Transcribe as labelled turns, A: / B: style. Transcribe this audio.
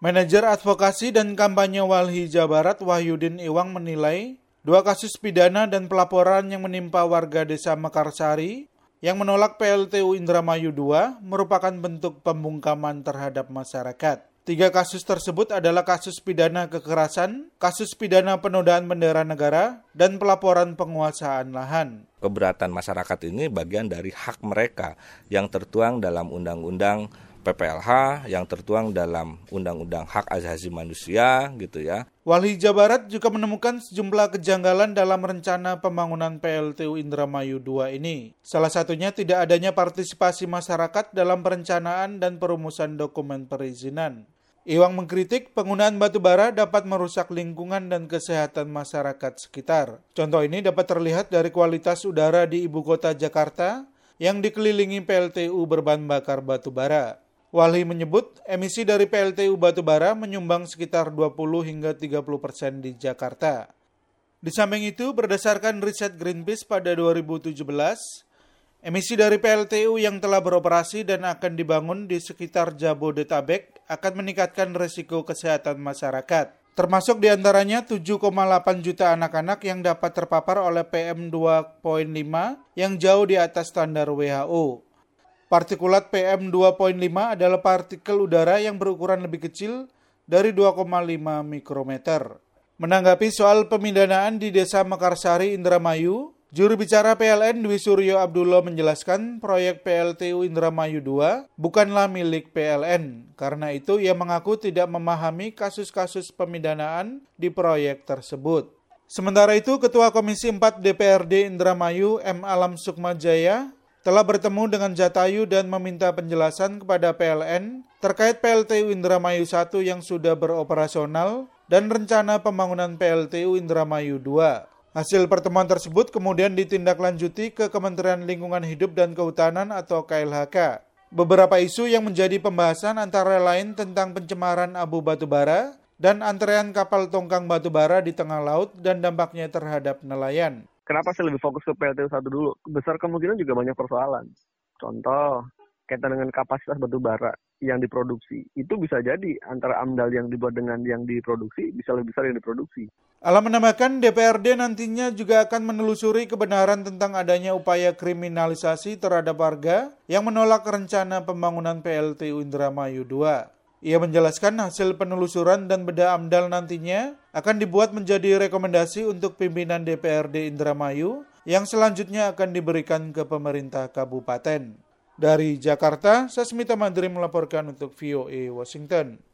A: Manajer Advokasi dan Kampanye Walhi Jawa Barat Wahyudin Iwang menilai dua kasus pidana dan pelaporan yang menimpa warga desa Mekarsari yang menolak PLTU Indramayu II merupakan bentuk pembungkaman terhadap masyarakat. Tiga kasus tersebut adalah kasus pidana kekerasan, kasus pidana penodaan bendera negara, dan pelaporan penguasaan lahan.
B: Keberatan masyarakat ini bagian dari hak mereka yang tertuang dalam Undang-Undang PPLH yang tertuang dalam Undang-Undang Hak Asasi Manusia gitu ya.
A: Wali Jawa Barat juga menemukan sejumlah kejanggalan dalam rencana pembangunan PLTU Indramayu 2 ini. Salah satunya tidak adanya partisipasi masyarakat dalam perencanaan dan perumusan dokumen perizinan. Iwang mengkritik penggunaan batu bara dapat merusak lingkungan dan kesehatan masyarakat sekitar. Contoh ini dapat terlihat dari kualitas udara di ibu kota Jakarta yang dikelilingi PLTU berbahan bakar batu bara. Wali menyebut emisi dari PLTU batubara menyumbang sekitar 20 hingga 30 persen di Jakarta. Di samping itu, berdasarkan riset Greenpeace pada 2017, emisi dari PLTU yang telah beroperasi dan akan dibangun di sekitar Jabodetabek akan meningkatkan risiko kesehatan masyarakat. Termasuk di antaranya 7,8 juta anak-anak yang dapat terpapar oleh PM2.5 yang jauh di atas standar WHO. Partikulat PM2.5 adalah partikel udara yang berukuran lebih kecil dari 2,5 mikrometer. Menanggapi soal pemindanaan di Desa Mekarsari, Indramayu, juru bicara PLN Dwi Suryo Abdullah menjelaskan proyek PLTU Indramayu 2 bukanlah milik PLN. Karena itu ia mengaku tidak memahami kasus-kasus pemindanaan di proyek tersebut. Sementara itu, Ketua Komisi 4 DPRD Indramayu M. Alam Sukmajaya telah bertemu dengan Jatayu dan meminta penjelasan kepada PLN terkait PLTU Indramayu 1 yang sudah beroperasional dan rencana pembangunan PLTU Indramayu 2. Hasil pertemuan tersebut kemudian ditindaklanjuti ke Kementerian Lingkungan Hidup dan Kehutanan atau KLHK. Beberapa isu yang menjadi pembahasan antara lain tentang pencemaran abu batubara dan antrean kapal tongkang batubara di tengah laut dan dampaknya terhadap nelayan
C: kenapa saya lebih fokus ke PLTU satu dulu? Besar kemungkinan juga banyak persoalan. Contoh, kaitan dengan kapasitas batu bara yang diproduksi. Itu bisa jadi antara AMDAL yang dibuat dengan yang diproduksi bisa lebih besar yang diproduksi.
A: Alam menambahkan DPRD nantinya juga akan menelusuri kebenaran tentang adanya upaya kriminalisasi terhadap warga yang menolak rencana pembangunan PLTU Indramayu 2. Ia menjelaskan hasil penelusuran dan beda AMDAL nantinya akan dibuat menjadi rekomendasi untuk pimpinan DPRD Indramayu yang selanjutnya akan diberikan ke pemerintah kabupaten. Dari Jakarta, Sasmita Mandri melaporkan untuk VOA Washington.